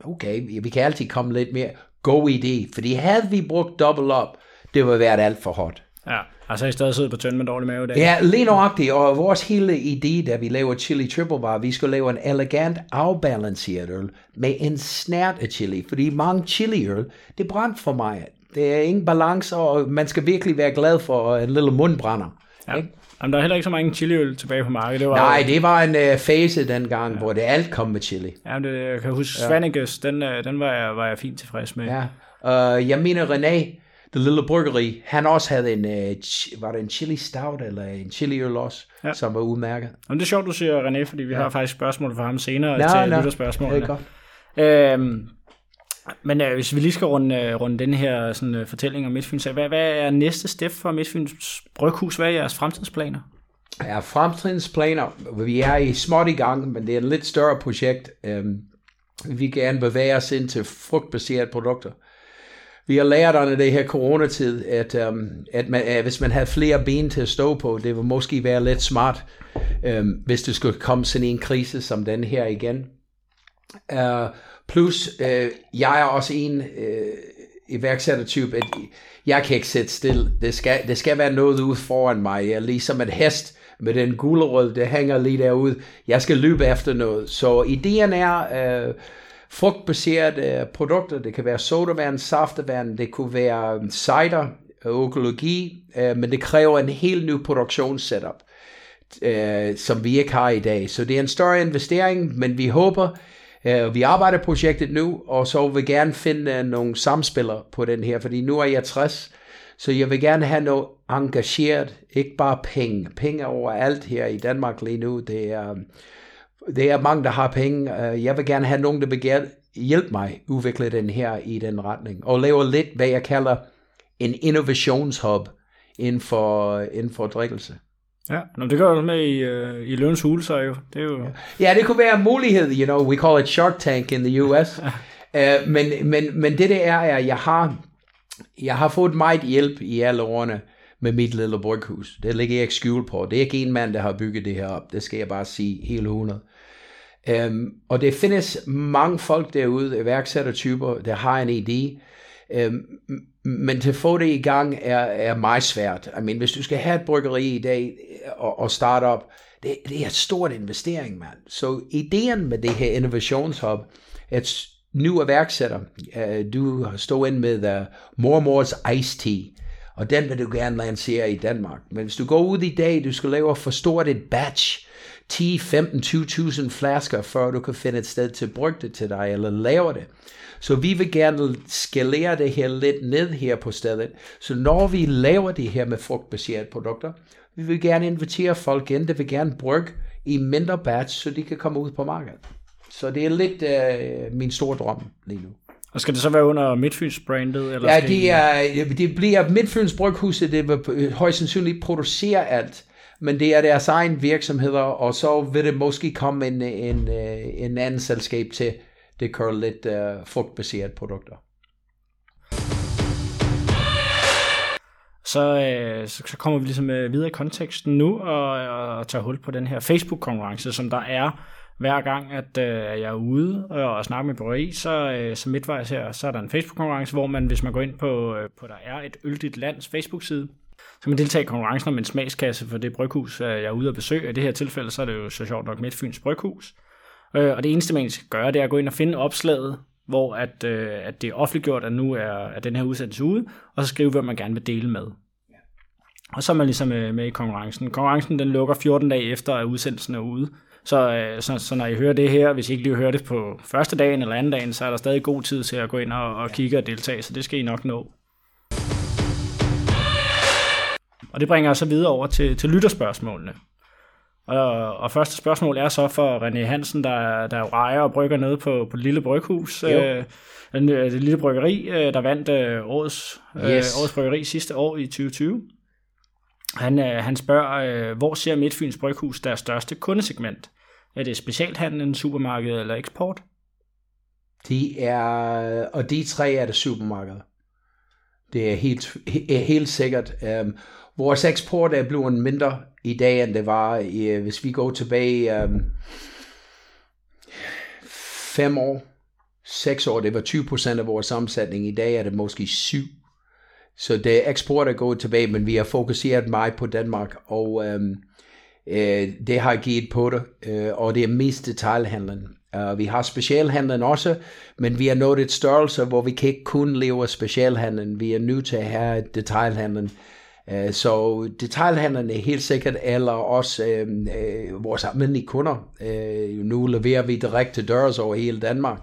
okay, vi kan altid komme lidt mere. God idé, fordi havde vi brugt double up, det var været alt for hårdt. Ja, altså i stedet sidde på tynd med dårlig mave i dag. Ja, lige nøjagtigt, og vores hele idé, da vi laver chili triple var, vi skulle lave en elegant, afbalanceret øl med en snært af chili, fordi mange chiliøl, det brændt for mig. Det er ingen balance, og man skal virkelig være glad for en lille mundbrænder. Ja. Ikke? Jamen, der er heller ikke så mange chiliøl tilbage på markedet. Det var, Nej, det var en uh, fase dengang, ja. hvor det alt kom med chili. Ja, det, jeg kan huske, ja. Svanekes, den, uh, den var, jeg, var jeg fint tilfreds med. Ja, uh, jeg mener René, det lille bryggeri, han også havde en, uh, var det en chili stout, eller en chili øl også, ja. som var udmærket. Jamen, det er sjovt, du siger René, fordi vi ja. har faktisk spørgsmål for ham senere nå, til nå, lytterspørgsmålene. Det er godt. Øhm, men øh, hvis vi lige skal runde, øh, runde den her sådan, uh, fortælling om Midtfyns, hvad, hvad er næste step for Midtfyns Bryghus? Hvad er jeres fremtidsplaner? Ja, fremtidsplaner. Vi er i småt i gang, men det er et lidt større projekt. Um, vi gerne bevæge os ind til frugtbaserede produkter. Vi har lært under det her coronatid, at, um, at, man, at hvis man havde flere ben til at stå på, det ville måske være lidt smart, um, hvis det skulle komme sådan en krise som den her igen. Uh, plus, øh, jeg er også en øh, iværksættertype, at jeg kan ikke sætte stille. Det skal, det skal være noget ude foran mig. Jeg er ligesom et hest med den gulerod, der hænger lige derude. Jeg skal løbe efter noget. Så ideen er Øh, frugtbaserede øh, produkter. Det kan være sodavand, saftevand, det kunne være øh, cider, øh, økologi, øh, men det kræver en helt ny produktionssetup, øh, som vi ikke har i dag. Så det er en større investering, men vi håber, Øh, vi arbejder projektet nu, og så vil gerne finde øh, nogle samspillere på den her, fordi nu er jeg 60, så jeg vil gerne have noget engageret, ikke bare penge. Penge overalt her i Danmark lige nu, det er, det er mange, der har penge. Øh, jeg vil gerne have nogen, der vil gerne hjælpe mig udvikle den her i den retning, og lave lidt, hvad jeg kalder en innovationshub inden for, inden for drikkelse. Ja, Nå, det gør du med i, uh, i Løvens Hule, så jo. Det er jo... Ja, det kunne være en mulighed, you know, we call it Shark Tank in the US. uh, men, men, men det det er, er, at jeg har, jeg har fået meget hjælp i alle årene med mit lille bryghus. Det ligger jeg ikke skjul på. Det er ikke en mand, der har bygget det her op. Det skal jeg bare sige helt 100. Um, og det findes mange folk derude, iværksættertyper, der har en idé. Um, men til at få det i gang er, er meget svært. I mean, hvis du skal have et bryggeri i dag øh, og, og starte op, det, det er et stort investering, mand. Så ideen med det her innovationshub, at nu iværksætter, uh, du står ind med uh, Mormors Ice Tea, og den vil du gerne lancere i Danmark. Men hvis du går ud i dag, du skal lave for stort et batch, 10, 15, 20.000 flasker, før du kan finde et sted til at brygge det til dig, eller lave det. Så vi vil gerne skalere det her lidt ned her på stedet. Så når vi laver det her med frugtbaserede produkter, vi vil gerne invitere folk ind, der vil gerne brygge i mindre batch, så de kan komme ud på markedet. Så det er lidt øh, min store drøm lige nu. Og skal det så være under Midtfyns brandet? Eller ja, skal det, er, det bliver Midtfyns Bryghuset, det vil højst sandsynligt producere alt, men det er deres egen virksomheder, og så vil det måske komme en, en, en anden selskab til, det kører lidt øh, uh, frugtbaserede produkter. Så, øh, så, så kommer vi ligesom øh, videre i konteksten nu og, og tager hul på den her Facebook-konkurrence, som der er hver gang, at øh, jeg er ude og, og snakker med bryggeri, så, øh, så midtvejs her, så er der en Facebook-konkurrence, hvor man, hvis man går ind på, øh, på der er et øldigt lands Facebook-side, så kan man deltage i konkurrencen om en smagskasse for det bryghus, øh, jeg er ude og besøge. I det her tilfælde, så er det jo så sjovt nok Midtfyns Bryghus. Øh, og det eneste, man skal gøre, det er at gå ind og finde opslaget, hvor at, øh, at det er offentliggjort, at nu er at den her udsendelse ude, og så skrive, hvad man gerne vil dele med. Og så er man ligesom øh, med i konkurrencen. Konkurrencen den lukker 14 dage efter, at udsendelsen er ude. Så, øh, så, så når I hører det her, hvis I ikke lige hører det på første dagen eller anden dagen, så er der stadig god tid til at gå ind og, og kigge og deltage, så det skal I nok nå. Og det bringer os så videre over til, til lytterspørgsmålene. Og, og første spørgsmål er så for René Hansen, der, der ejer og brygger nede på, på det lille bryghus. Øh, det lille bryggeri, øh, der vandt øh, årets, øh, yes. årets bryggeri sidste år i 2020. Han, øh, han spørger, øh, hvor ser Midtfyns Bryghus deres største kundesegment? Er det specialhandlen, supermarked eller eksport? De er, og de tre er det supermarked. Det er helt, er helt sikkert. Um, Vores eksport er blevet mindre i dag, end det var, i, øh, hvis vi går tilbage um, fem år, seks år, det var 20 procent af vores omsætning. I dag er det måske 7. Så det eksport er gået tilbage, men vi har fokuseret meget på Danmark, og um, øh, det har givet på det, øh, og det er mest detaljhandlen. Uh, vi har specialhandlen også, men vi har nået et størrelse, hvor vi kan ikke kun leve af specialhandlen. Vi er nødt til at have detaljhandlen. Uh, så detaljhandlen er helt sikkert, eller også uh, uh, vores almindelige kunder. Uh, nu leverer vi direkte til dørs over hele Danmark.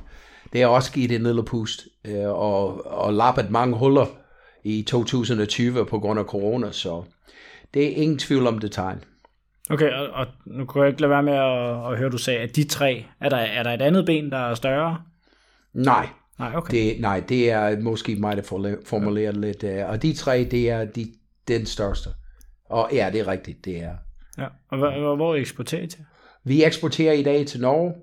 Det har også givet en lille pust, uh, og, og lappet mange huller i 2020 på grund af corona, så det er ingen tvivl om detaljen. Okay, og, og nu kunne jeg ikke lade være med at, at høre, du sagde, at de tre, er der, er der et andet ben, der er større? Nej. Nej, okay. Det, nej, det er måske mig, der formulerer ja. lidt. Uh, og de tre, det er de, den største. Og ja, det er rigtigt, det er. Ja, og hvor, hvor eksporterer I til? Vi eksporterer i dag til Norge,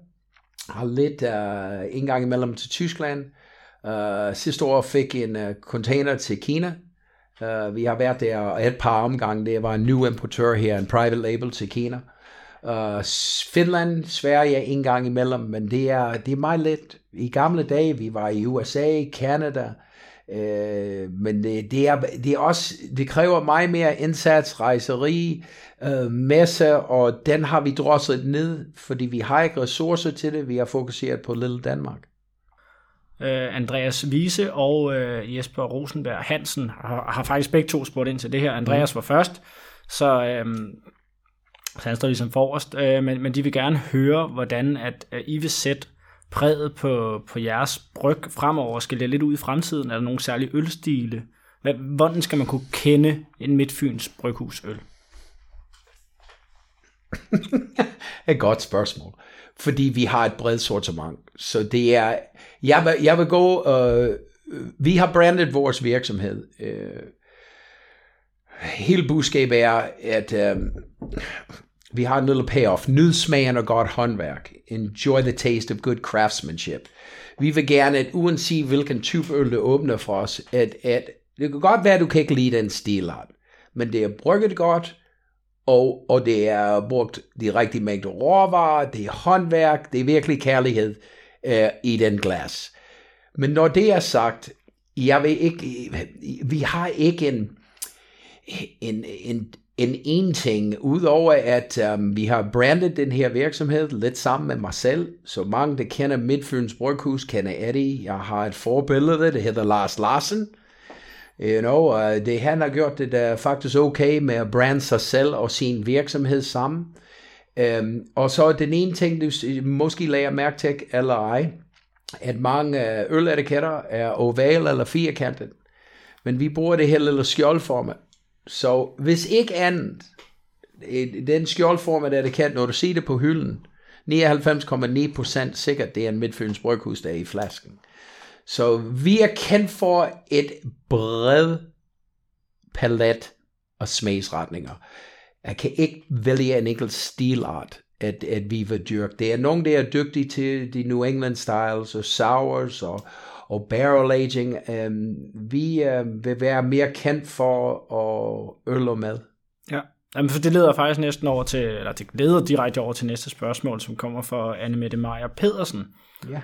har lidt uh, en gang imellem til Tyskland. Uh, sidste år fik en uh, container til Kina, Uh, vi har været der et par omgange. Det var en ny importør her, en private label til Kina. Uh, Finland, Sverige en gang imellem, men det er, det er meget lidt. I gamle dage, vi var i USA, Canada, uh, men det, det, er, det er også, det kræver meget mere indsats, rejseri, uh, messe, og den har vi drosset ned, fordi vi har ikke ressourcer til det, vi har fokuseret på lille Danmark. Øh, Andreas Vise og øh, Jesper Rosenberg Hansen har, har faktisk begge to spurgt ind til det her. Andreas var først, så, øh, så han står ligesom forrest, øh, men, men de vil gerne høre, hvordan at, at I vil sætte præget på, på jeres bryg fremover. Skal det lidt ud i fremtiden? Er der nogle særlige ølstile? Hvordan skal man kunne kende en Midtfyns bryghusøl? Et godt spørgsmål. Fordi vi har et bredt sortiment. Så det er, jeg vil, jeg vil gå, øh, vi har brandet vores virksomhed. Øh, hele budskabet er, at øh, vi har en lille payoff. Nyd smagen og godt håndværk. Enjoy the taste of good craftsmanship. Vi vil gerne, at uanset hvilken type øl, du åbner for os, at, at det kan godt være, at du kan ikke lide den stilart, men det er brygget godt, og, og det er brugt de rigtige mængder råvarer, det er håndværk, det er virkelig kærlighed uh, i den glas. Men når det er sagt, jeg vil ikke, vi har ikke en, en, en, en en ting, udover at um, vi har brandet den her virksomhed lidt sammen med mig selv, så mange, der kender Midtfyns Bryghus, kender Eddie. Jeg har et forbillede, det hedder Lars Larsen, You know, uh, det, han har gjort det uh, faktisk okay med at brande sig selv og sin virksomhed sammen. Um, og så den ene ting, du måske lægger mærke til, eller ej, at mange øh, øletiketter er oval eller firkantet. Men vi bruger det her lille skjoldformat. Så hvis ikke andet, den der kan når du ser det på hylden, 99,9% sikkert, det er en midtfyns bryghus, der er i flasken. Så vi er kendt for et bredt palet af smagsretninger. Jeg kan ikke vælge en enkelt stilart, at, at vi vil dyrke. Det er nogen, der er dygtige til de New England styles og sours og, og barrel aging. Um, vi uh, vil være mere kendt for at øl og mad. Ja. Jamen, for det leder faktisk næsten over til, eller det leder direkte over til næste spørgsmål, som kommer fra Anne Mette Meyer Pedersen. Ja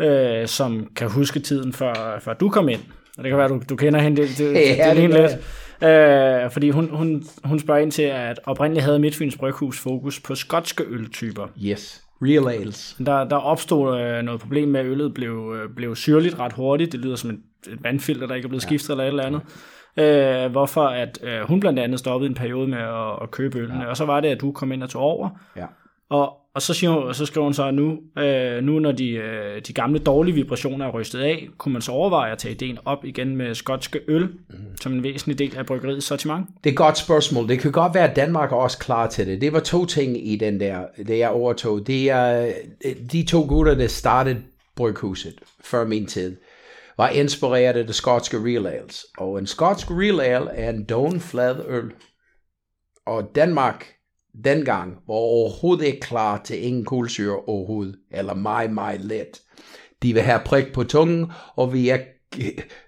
øh, som kan huske tiden, før, før du kom ind. Og det kan være, du, du kender hende det, det, ja, det, det lidt. Øh, fordi hun, hun, hun spørger ind til, at oprindeligt havde Midtfyns Bryghus fokus på skotske øltyper. Yes, real ales. Der, der opstod øh, noget problem med, at øllet blev, øh, blev syrligt ret hurtigt. Det lyder som et, et vandfilter, der ikke er blevet ja. skiftet eller et eller andet. Øh, hvorfor at øh, hun blandt andet stoppede en periode med at, at købe ølene. Ja. Og så var det, at du kom ind og tog over. Ja. Og, og så, siger hun, så skriver hun så, at nu, øh, nu når de, øh, de gamle dårlige vibrationer er rystet af, kunne man så overveje at tage ideen op igen med skotske øl, mm. som en væsentlig del af bryggeriets sortiment? Det er et godt spørgsmål. Det kan godt være, at Danmark er også klar til det. Det var to ting i den der, det jeg overtog. Det er de to gutter, der startede bryghuset før min tid, var inspireret af det skotske real ales. Og en skotsk real ale er en doven flad øl. Og Danmark dengang var overhovedet ikke klar til ingen kulsyre overhovedet, eller meget, meget let. De vil have prik på tungen, og vi er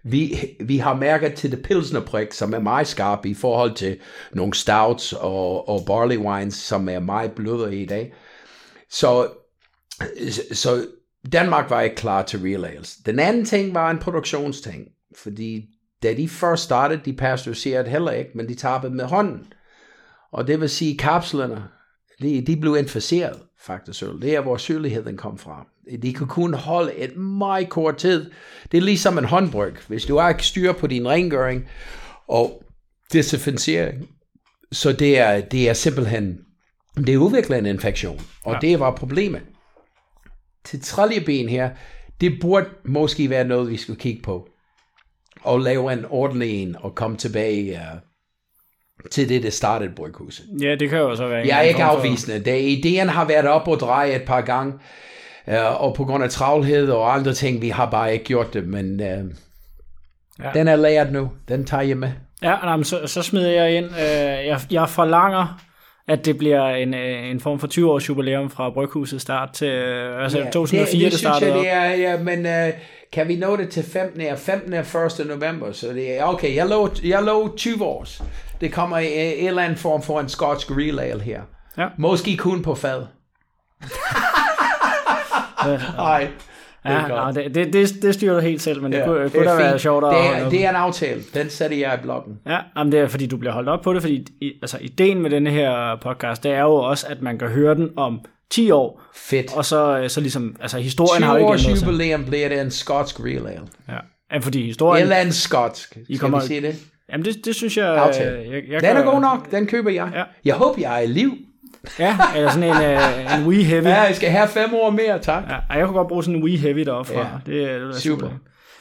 vi, vi har mærket til det pilsnerprik, som er meget skarp i forhold til nogle stouts og, og barley wines, som er meget blødere i dag. Så, så Danmark var ikke klar til real ales. Den anden ting var en produktionsting, fordi da de først startede, de pasteuriserede heller ikke, men de tabte med hånden. Og det vil sige, kapslerne, de, de blev inficeret faktisk øl. Det er, hvor syrligheden kom fra. De kan kun holde et meget kort tid. Det er ligesom en håndbryg. Hvis du ikke styr på din rengøring og desinficering, så det er, det er simpelthen, det udvikler en infektion. Og ja. det var problemet. Til tredje ben her, det burde måske være noget, vi skulle kigge på. Og lave en ordentlig en, og komme tilbage uh, til det, det startede bryghuset. Ja, det kan jo så være. Jeg er ikke afvisende. Det, ideen har været op og dreje et par gange, uh, og på grund af travlhed og andre ting, vi har bare ikke gjort det, men uh, ja. den er lært nu. Den tager jeg med. Ja, jamen, så, så smider jeg ind. Uh, jeg, jeg forlanger, at det bliver en, en form for 20-års jubilæum fra Bryghuset start til uh, altså ja, 2004, det, det, det startede jeg, det er, ja, men uh, kan vi nå det til 15. 15. 1. november, så det er, okay, jeg lå, jeg lå 20 års. Det kommer i en eller anden form for en skotsk real ale her. Ja. Måske kun på fad. Nej. Ja, ja det, det, det, det styrer du helt selv, men det ja, kunne, det kunne da være sjovt at... Det er, det er en aftale. Den sætter jeg i bloggen. Ja, jamen det er fordi, du bliver holdt op på det, fordi altså, ideen med denne her podcast, det er jo også, at man kan høre den om 10 år. Fedt. Og så, så ligesom, altså historien har jo ikke ændret sig. 20 års jubilæum bliver det en skotsk real ale. Ja. ja, fordi historien... Eller en skotsk. Skal I kommer, vi sige det? Jamen det, det synes jeg... jeg, jeg, jeg den er god nok, den køber jeg. Ja. Jeg håber, jeg er i liv. ja, eller sådan en, uh, en wee heavy. Ja, jeg skal have fem år mere, tak. Ja, jeg kunne godt bruge sådan en wee heavy deroppe fra. Ja. Det, det er super. super.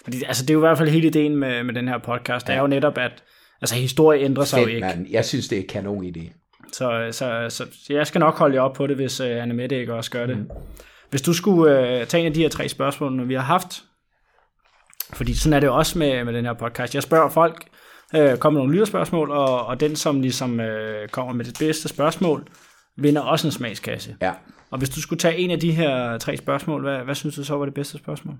Fordi, altså, det er jo i hvert fald hele ideen med, med den her podcast. Det er jo netop, at altså, historie ændrer sig Fedt, jo ikke. Man. Jeg synes, det er kanon idé. Så, så, så, så jeg skal nok holde jer op på det, hvis uh, Anne Mette ikke også gør det. Mm. Hvis du skulle uh, tage en af de her tre spørgsmål, vi har haft, fordi sådan er det også med, med den her podcast. Jeg spørger folk, øh, kommer nogle lytterspørgsmål, og, og den, som ligesom øh, kommer med det bedste spørgsmål, vinder også en smagskasse. Ja. Og hvis du skulle tage en af de her tre spørgsmål, hvad, hvad synes du så var det bedste spørgsmål?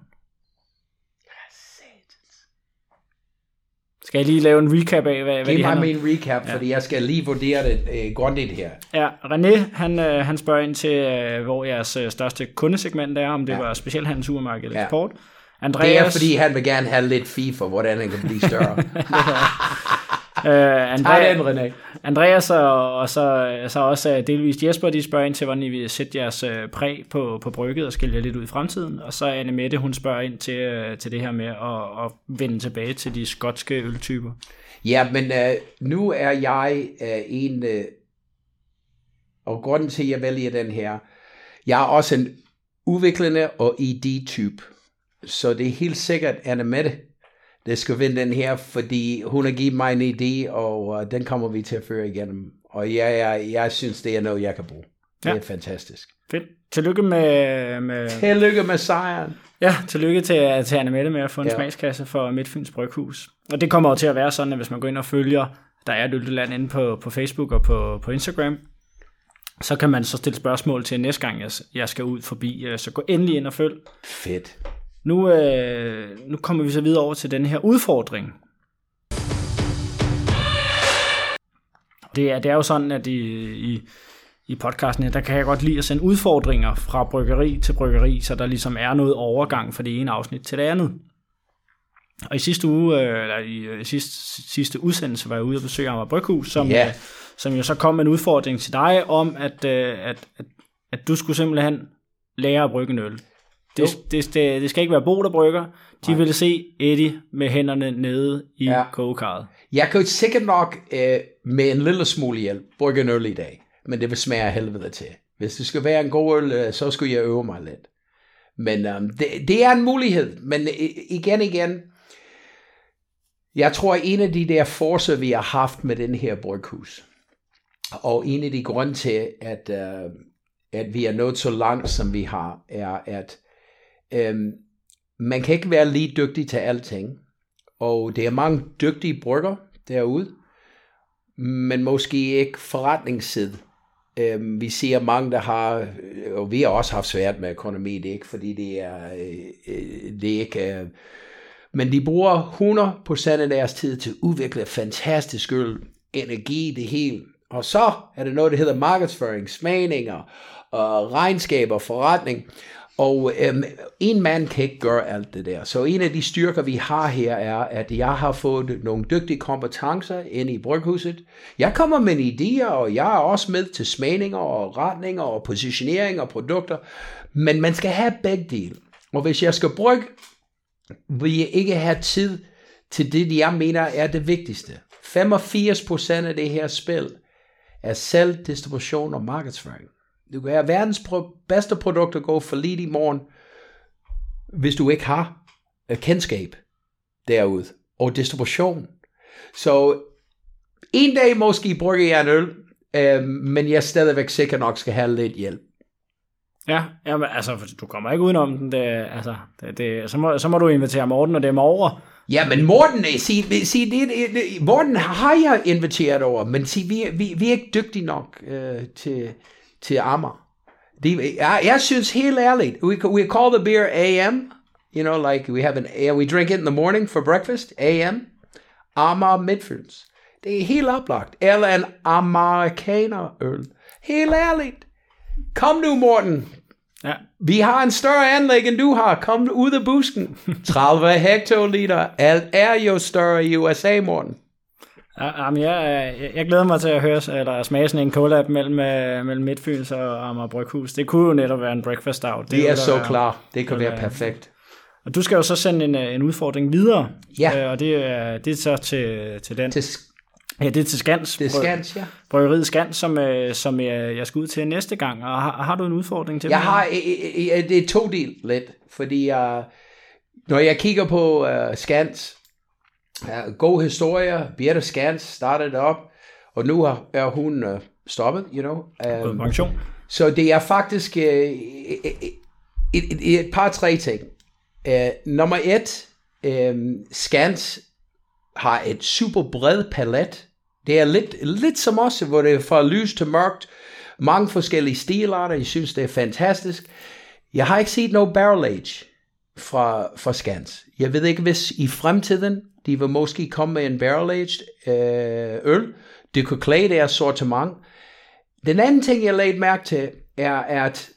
Skal jeg lige lave en recap af, hvad, hvad Giv mig min recap, ja. fordi jeg skal lige vurdere det øh, grundigt her. Ja, René, han, øh, han spørger ind til, øh, hvor jeres øh, største kundesegment er, om det ja. var specialhandel, supermarked eller ja. eksport. Andreas... Det er, fordi han vil gerne have lidt for, hvordan han kan blive større. Uh, Andrea, den, René. Andreas og, og så, så også uh, delvist Jesper, de spørger ind til, hvordan I vil sætte jeres uh, præg på, på brygget og skille jer lidt ud i fremtiden. Og så Anne Mette, hun spørger ind til, til det her med at, at vende tilbage til de skotske øltyper. Ja, men uh, nu er jeg uh, en, uh, og grunden til, at jeg vælger den her, jeg er også en udviklende og ID-type. Så det er helt sikkert Anne Mette, der skal vinde den her, fordi hun har givet mig en idé, og uh, den kommer vi til at føre igennem. Og jeg, jeg, jeg synes, det er noget, jeg kan bruge. Det ja. er fantastisk. Fedt. Tillykke med, med... Tillykke med sejren. Ja, tillykke til, til Anne Mette med at få en ja. smagskasse for Midtfyns Bryghus. Og det kommer jo til at være sådan, at hvis man går ind og følger, der er Lylteland inde på, på Facebook og på, på Instagram, så kan man så stille spørgsmål til næste gang, jeg, jeg skal ud forbi. Så gå endelig ind og følg. Fedt. Nu, øh, nu kommer vi så videre over til den her udfordring. Det er, det er jo sådan, at i, i, i podcasten her, der kan jeg godt lide at sende udfordringer fra bryggeri til bryggeri, så der ligesom er noget overgang fra det ene afsnit til det andet. Og i sidste uge, øh, eller i øh, sidste, sidste udsendelse, var jeg ude og besøge Amager Bryghus, som, yeah. som jo så kom med en udfordring til dig om, at, at, at, at du skulle simpelthen lære at brygge en øl. Det, det, det, det skal ikke være Bo, der brygger. De Nej. ville se Eddie med hænderne nede i ja. kogekarret. Jeg kan jo sikkert nok øh, med en lille smule hjælp brygge en øl i dag. Men det vil smage af helvede til. Hvis det skal være en god øl, øh, så skulle jeg øve mig lidt. Men um, det, det er en mulighed. Men øh, igen, igen. Jeg tror, en af de der forser, vi har haft med den her bryghus, og en af de grunde til, at, uh, at vi er nået så langt, som vi har, er, at Øhm, man kan ikke være lige dygtig til alting. Og det er mange dygtige brygger derude, men måske ikke forretningssid. Øhm, vi ser mange, der har, og vi har også haft svært med økonomi, det er ikke fordi det er, øh, øh det er ikke øh, Men de bruger 100% af deres tid til at udvikle fantastisk øl, energi, det hele. Og så er det noget, der hedder markedsføring, smagninger, og regnskaber, forretning. Og øhm, en mand kan ikke gøre alt det der. Så en af de styrker, vi har her, er, at jeg har fået nogle dygtige kompetencer ind i bryghuset. Jeg kommer med idéer, og jeg er også med til smagninger og retninger og positionering og produkter. Men man skal have begge dele. Og hvis jeg skal brygge, vil jeg ikke have tid til det, jeg mener er det vigtigste. 85% af det her spil er salg, distribution og markedsføring. Du kan have verdens pro- bedste produkter gå for lidt i morgen, hvis du ikke har uh, kendskab derude, og distribution. Så en dag måske bruger jeg en øl, uh, men jeg stadigvæk sikkert nok skal have lidt hjælp. Ja, jamen, altså, du kommer ikke udenom den. Det, altså, det, det, så, må, så må du invitere Morten og dem over. Ja, men Morten, sig, sig, det, det, Morten har jeg inviteret over, men sig, vi, vi, vi er ikke dygtige nok uh, til, til Amager. De, jeg, jeg synes helt ærligt, we, we call the beer AM, you know, like we have an, we drink it in the morning for breakfast, AM, Amager Midfyns. Det er helt oplagt. Eller en amerikanerøl. Helt ærligt. Kom nu, Morten. Ja. Vi har en større anlæg, end du har. Kom ud af busken. 30 hektoliter. Alt er jo større i USA, Morten. Ja, jamen, jeg, jeg, glæder mig til at høre, eller smage sådan en collab mellem, øh, mellem Midtfyns og Amager Bryghus. Det kunne jo netop være en breakfast stout. Det, det er ville så være- klar. Det kan det være vil- perfekt. Og du skal jo så sende en, øh, en udfordring videre. Ja. Øh, og det er, det er så til, til den. Til, Ja, det er til Skans. til skans, ja. Bryggeriet Skans, som, øh, som jeg, jeg skal ud til næste gang. Og har, har du en udfordring til Jeg mig? har, øh, øh, øh, det er to del lidt, fordi uh, når jeg kigger på uh, Skans, uh, god historie, Birte Skans startede op, og nu er, er hun uh, stoppet, you know. Gået på Um, pension. så det er faktisk uh, et, et, et par tre ting. Uh, nummer et, um, Skans har et super bred palet. Det er lidt, lidt som os, hvor det er fra lys til mørkt. Mange forskellige stilarter. Jeg synes, det er fantastisk. Jeg har ikke set noget barrel age fra, fra Skans. Jeg ved ikke, hvis i fremtiden, de vil måske komme med en barrel aged øh, øl. Det kunne klæde deres sortiment. Den anden ting, jeg lagde mærke til, er, at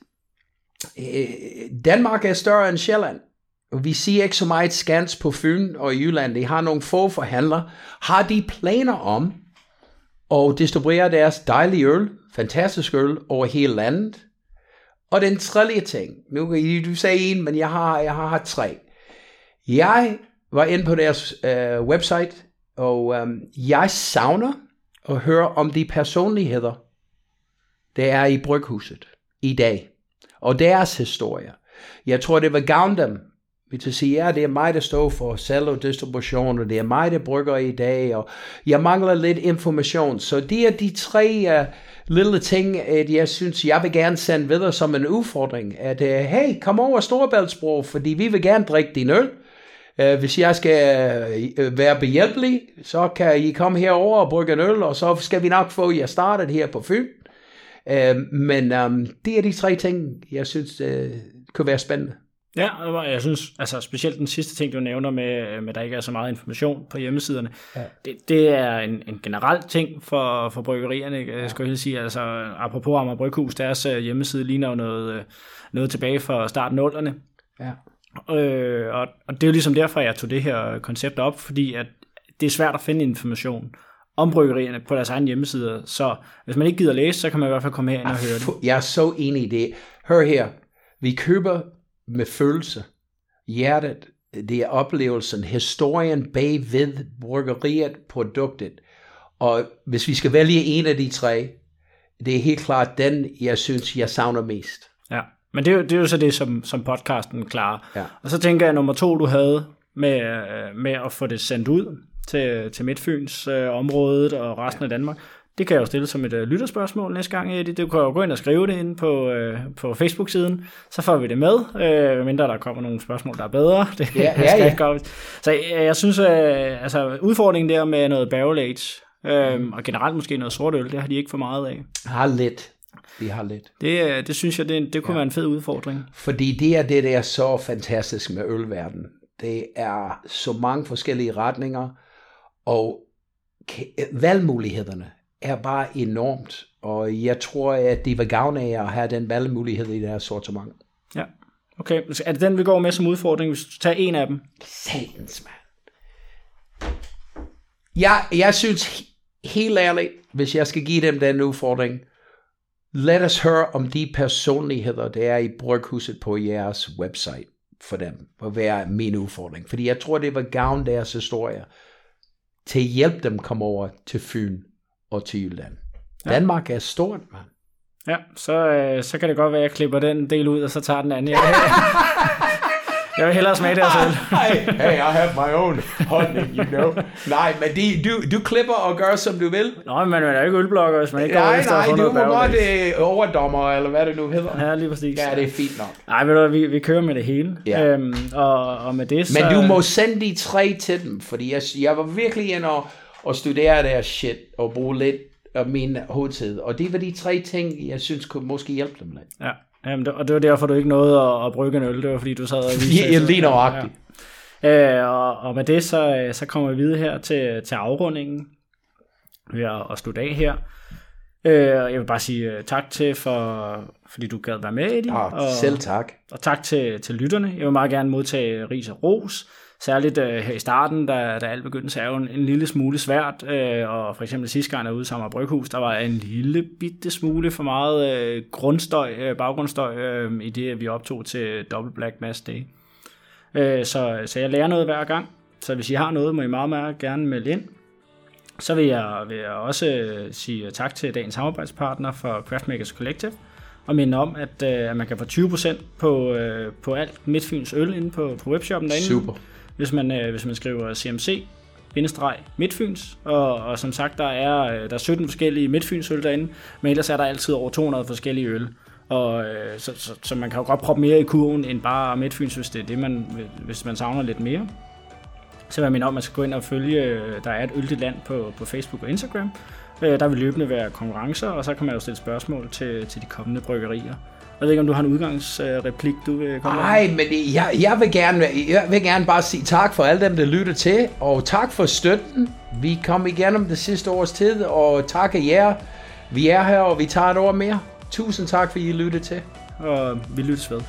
øh, Danmark er større end Sjælland. Vi siger ikke så meget skans på Fyn og i Jylland. De har nogle få forhandlere. Har de planer om at distribuere deres dejlige øl, fantastisk øl, over hele landet? Og den tredje ting, nu kan I- du sagde en, men jeg har, jeg har tre. Jeg var inde på deres øh, website, og øh, jeg savner at høre om de personligheder, der er i bryghuset i dag, og deres historie. Jeg tror, det vil gavne dem, hvis at sige, ja, det er mig, der står for salg og distribution, og det er mig, der brygger i dag, og jeg mangler lidt information. Så det er de tre uh, lille ting, at jeg synes, jeg vil gerne sende videre som en udfordring, at uh, hey, kom over Storebæltsbro, fordi vi vil gerne drikke din øl. Uh, hvis jeg skal uh, være behjælpelig, så kan I komme herover og brygge en øl, og så skal vi nok få jer startet her på Fyn. Uh, men um, det er de tre ting, jeg synes uh, kunne være spændende. Ja, og jeg synes, altså specielt den sidste ting, du nævner med, med at der ikke er så meget information på hjemmesiderne, ja. det, det er en, en generel ting for, for bryggerierne, ja. skal jeg sige. Altså, apropos Amager Bryghus, deres øh, hjemmeside ligner jo noget, øh, noget tilbage fra starten af 0'erne. Ja. Øh, og, og det er jo ligesom derfor, jeg tog det her koncept op, fordi at det er svært at finde information om bryggerierne på deres egen hjemmesider. Så hvis man ikke gider læse, så kan man i hvert fald komme herind og høre det. Jeg er så enig i det. Hør her. Vi køber med følelse. Hjertet, det er oplevelsen, historien bagved bryggeriet, produktet. Og hvis vi skal vælge en af de tre, det er helt klart den, jeg synes, jeg savner mest. Ja, men det er, jo, det er jo så det, som, som podcasten klarer. Ja. Og så tænker jeg, nummer to, du havde med, øh, med at få det sendt ud til, til Midtfyns øh, området og resten ja. af Danmark. Det kan jeg jo stille som et øh, lytterspørgsmål næste gang, Eddie. Du kan jo gå ind og skrive det ind på, øh, på Facebook-siden, så får vi det med, øh, mindre der kommer nogle spørgsmål, der er bedre. Det Ja, ja, ja. ikke. Så jeg, jeg synes, øh, altså udfordringen der med noget barrel age, øh, og generelt måske noget sort øl, det har de ikke for meget af. Har lidt. Vi har lidt. Det, øh, det synes jeg, det, det kunne ja. være en fed udfordring. Fordi det er det, der er så fantastisk med ølverden. Det er så mange forskellige retninger, og valgmulighederne er bare enormt. Og jeg tror, at det vil gavne af at have den valgmulighed i deres sortiment. Ja. Okay, er det den, vi går med som udfordring, hvis du tager en af dem? Satans, mand. Jeg, jeg synes helt ærligt, hvis jeg skal give dem den udfordring, lad os høre om de personligheder, der er i bryghuset på jeres website for dem, at være min udfordring. Fordi jeg tror, det var gavn deres historie til at hjælpe dem komme over til Fyn og til Jylland. Ja. Danmark er stort, mand. Ja, så, øh, så kan det godt være, at jeg klipper den del ud, og så tager den anden. Jeg, jeg vil hellere smage det selv. hey, I have my own honey, you know. Nej, men de, du, du klipper og gør, som du vil. Nå, men man er jo ikke ølblokker, hvis man ikke nej, går Nej, nej, du må godt uh, overdommer, eller hvad det nu hedder. Ja, lige præcis. Ja, det er fint nok. Nej, du, vi, vi kører med det hele. Ja. Øhm, og, og med det, så... Men du må sende de tre til dem, fordi jeg, jeg var virkelig inde og, og studere deres shit, og bruge lidt af min hovedtid. Og det var de tre ting, jeg synes kunne måske hjælpe dem lidt. Ja. Jamen, og det var derfor, du ikke nåede at, at brygge en øl. Det var fordi, du sad og viste. Ja, lige nøjagtigt. Ja. Øh, og, og med det, så, så kommer vi videre her til, til afrundingen ved at, at slutte af her. Øh, jeg vil bare sige uh, tak til, for, fordi du gad være med, Eddie. Ja, og, selv tak. Og tak til, til lytterne. Jeg vil meget gerne modtage ris og ros. Særligt øh, her i starten, da, da alt begyndte, så er jo en, en lille smule svært. øh, og for eksempel sidste gang, jeg ude sammen Bryghus, der var en lille bitte smule for meget øh, grundstøj, øh, baggrundsstøj, øh, i det, vi optog til Double Black Mass Day. Øh, så, så jeg lærer noget hver gang. Så hvis I har noget, må I meget, meget gerne melde ind. Så vil jeg, vil jeg også øh, sige tak til dagens samarbejdspartner for Craftmakers Collective, og minde om, at, øh, at man kan få 20% på, øh, på alt Midtfyns øl inde på, på webshoppen derinde. Super hvis man, øh, hvis man skriver CMC bindestreg Midtfyns, og, og som sagt, der er, øh, der er 17 forskellige Midtfynsøl derinde, men ellers er der altid over 200 forskellige øl. Og, øh, så, så, så, man kan jo godt proppe mere i kurven end bare Midtfyns, hvis det er det, man, hvis man savner lidt mere. Så vil jeg minde om, at man skal gå ind og følge, øh, der er et øldigt land på, på Facebook og Instagram. Øh, der vil løbende være konkurrencer, og så kan man jo stille spørgsmål til, til de kommende bryggerier. Jeg ved ikke, om du har en udgangsreplik, du vil komme Nej, men jeg, jeg, vil gerne, jeg vil gerne bare sige tak for alle dem, der lytter til, og tak for støtten. Vi kom igennem det sidste års tid, og tak af jer. Vi er her, og vi tager et år mere. Tusind tak, for I lyttede til. Og vi lyttes ved.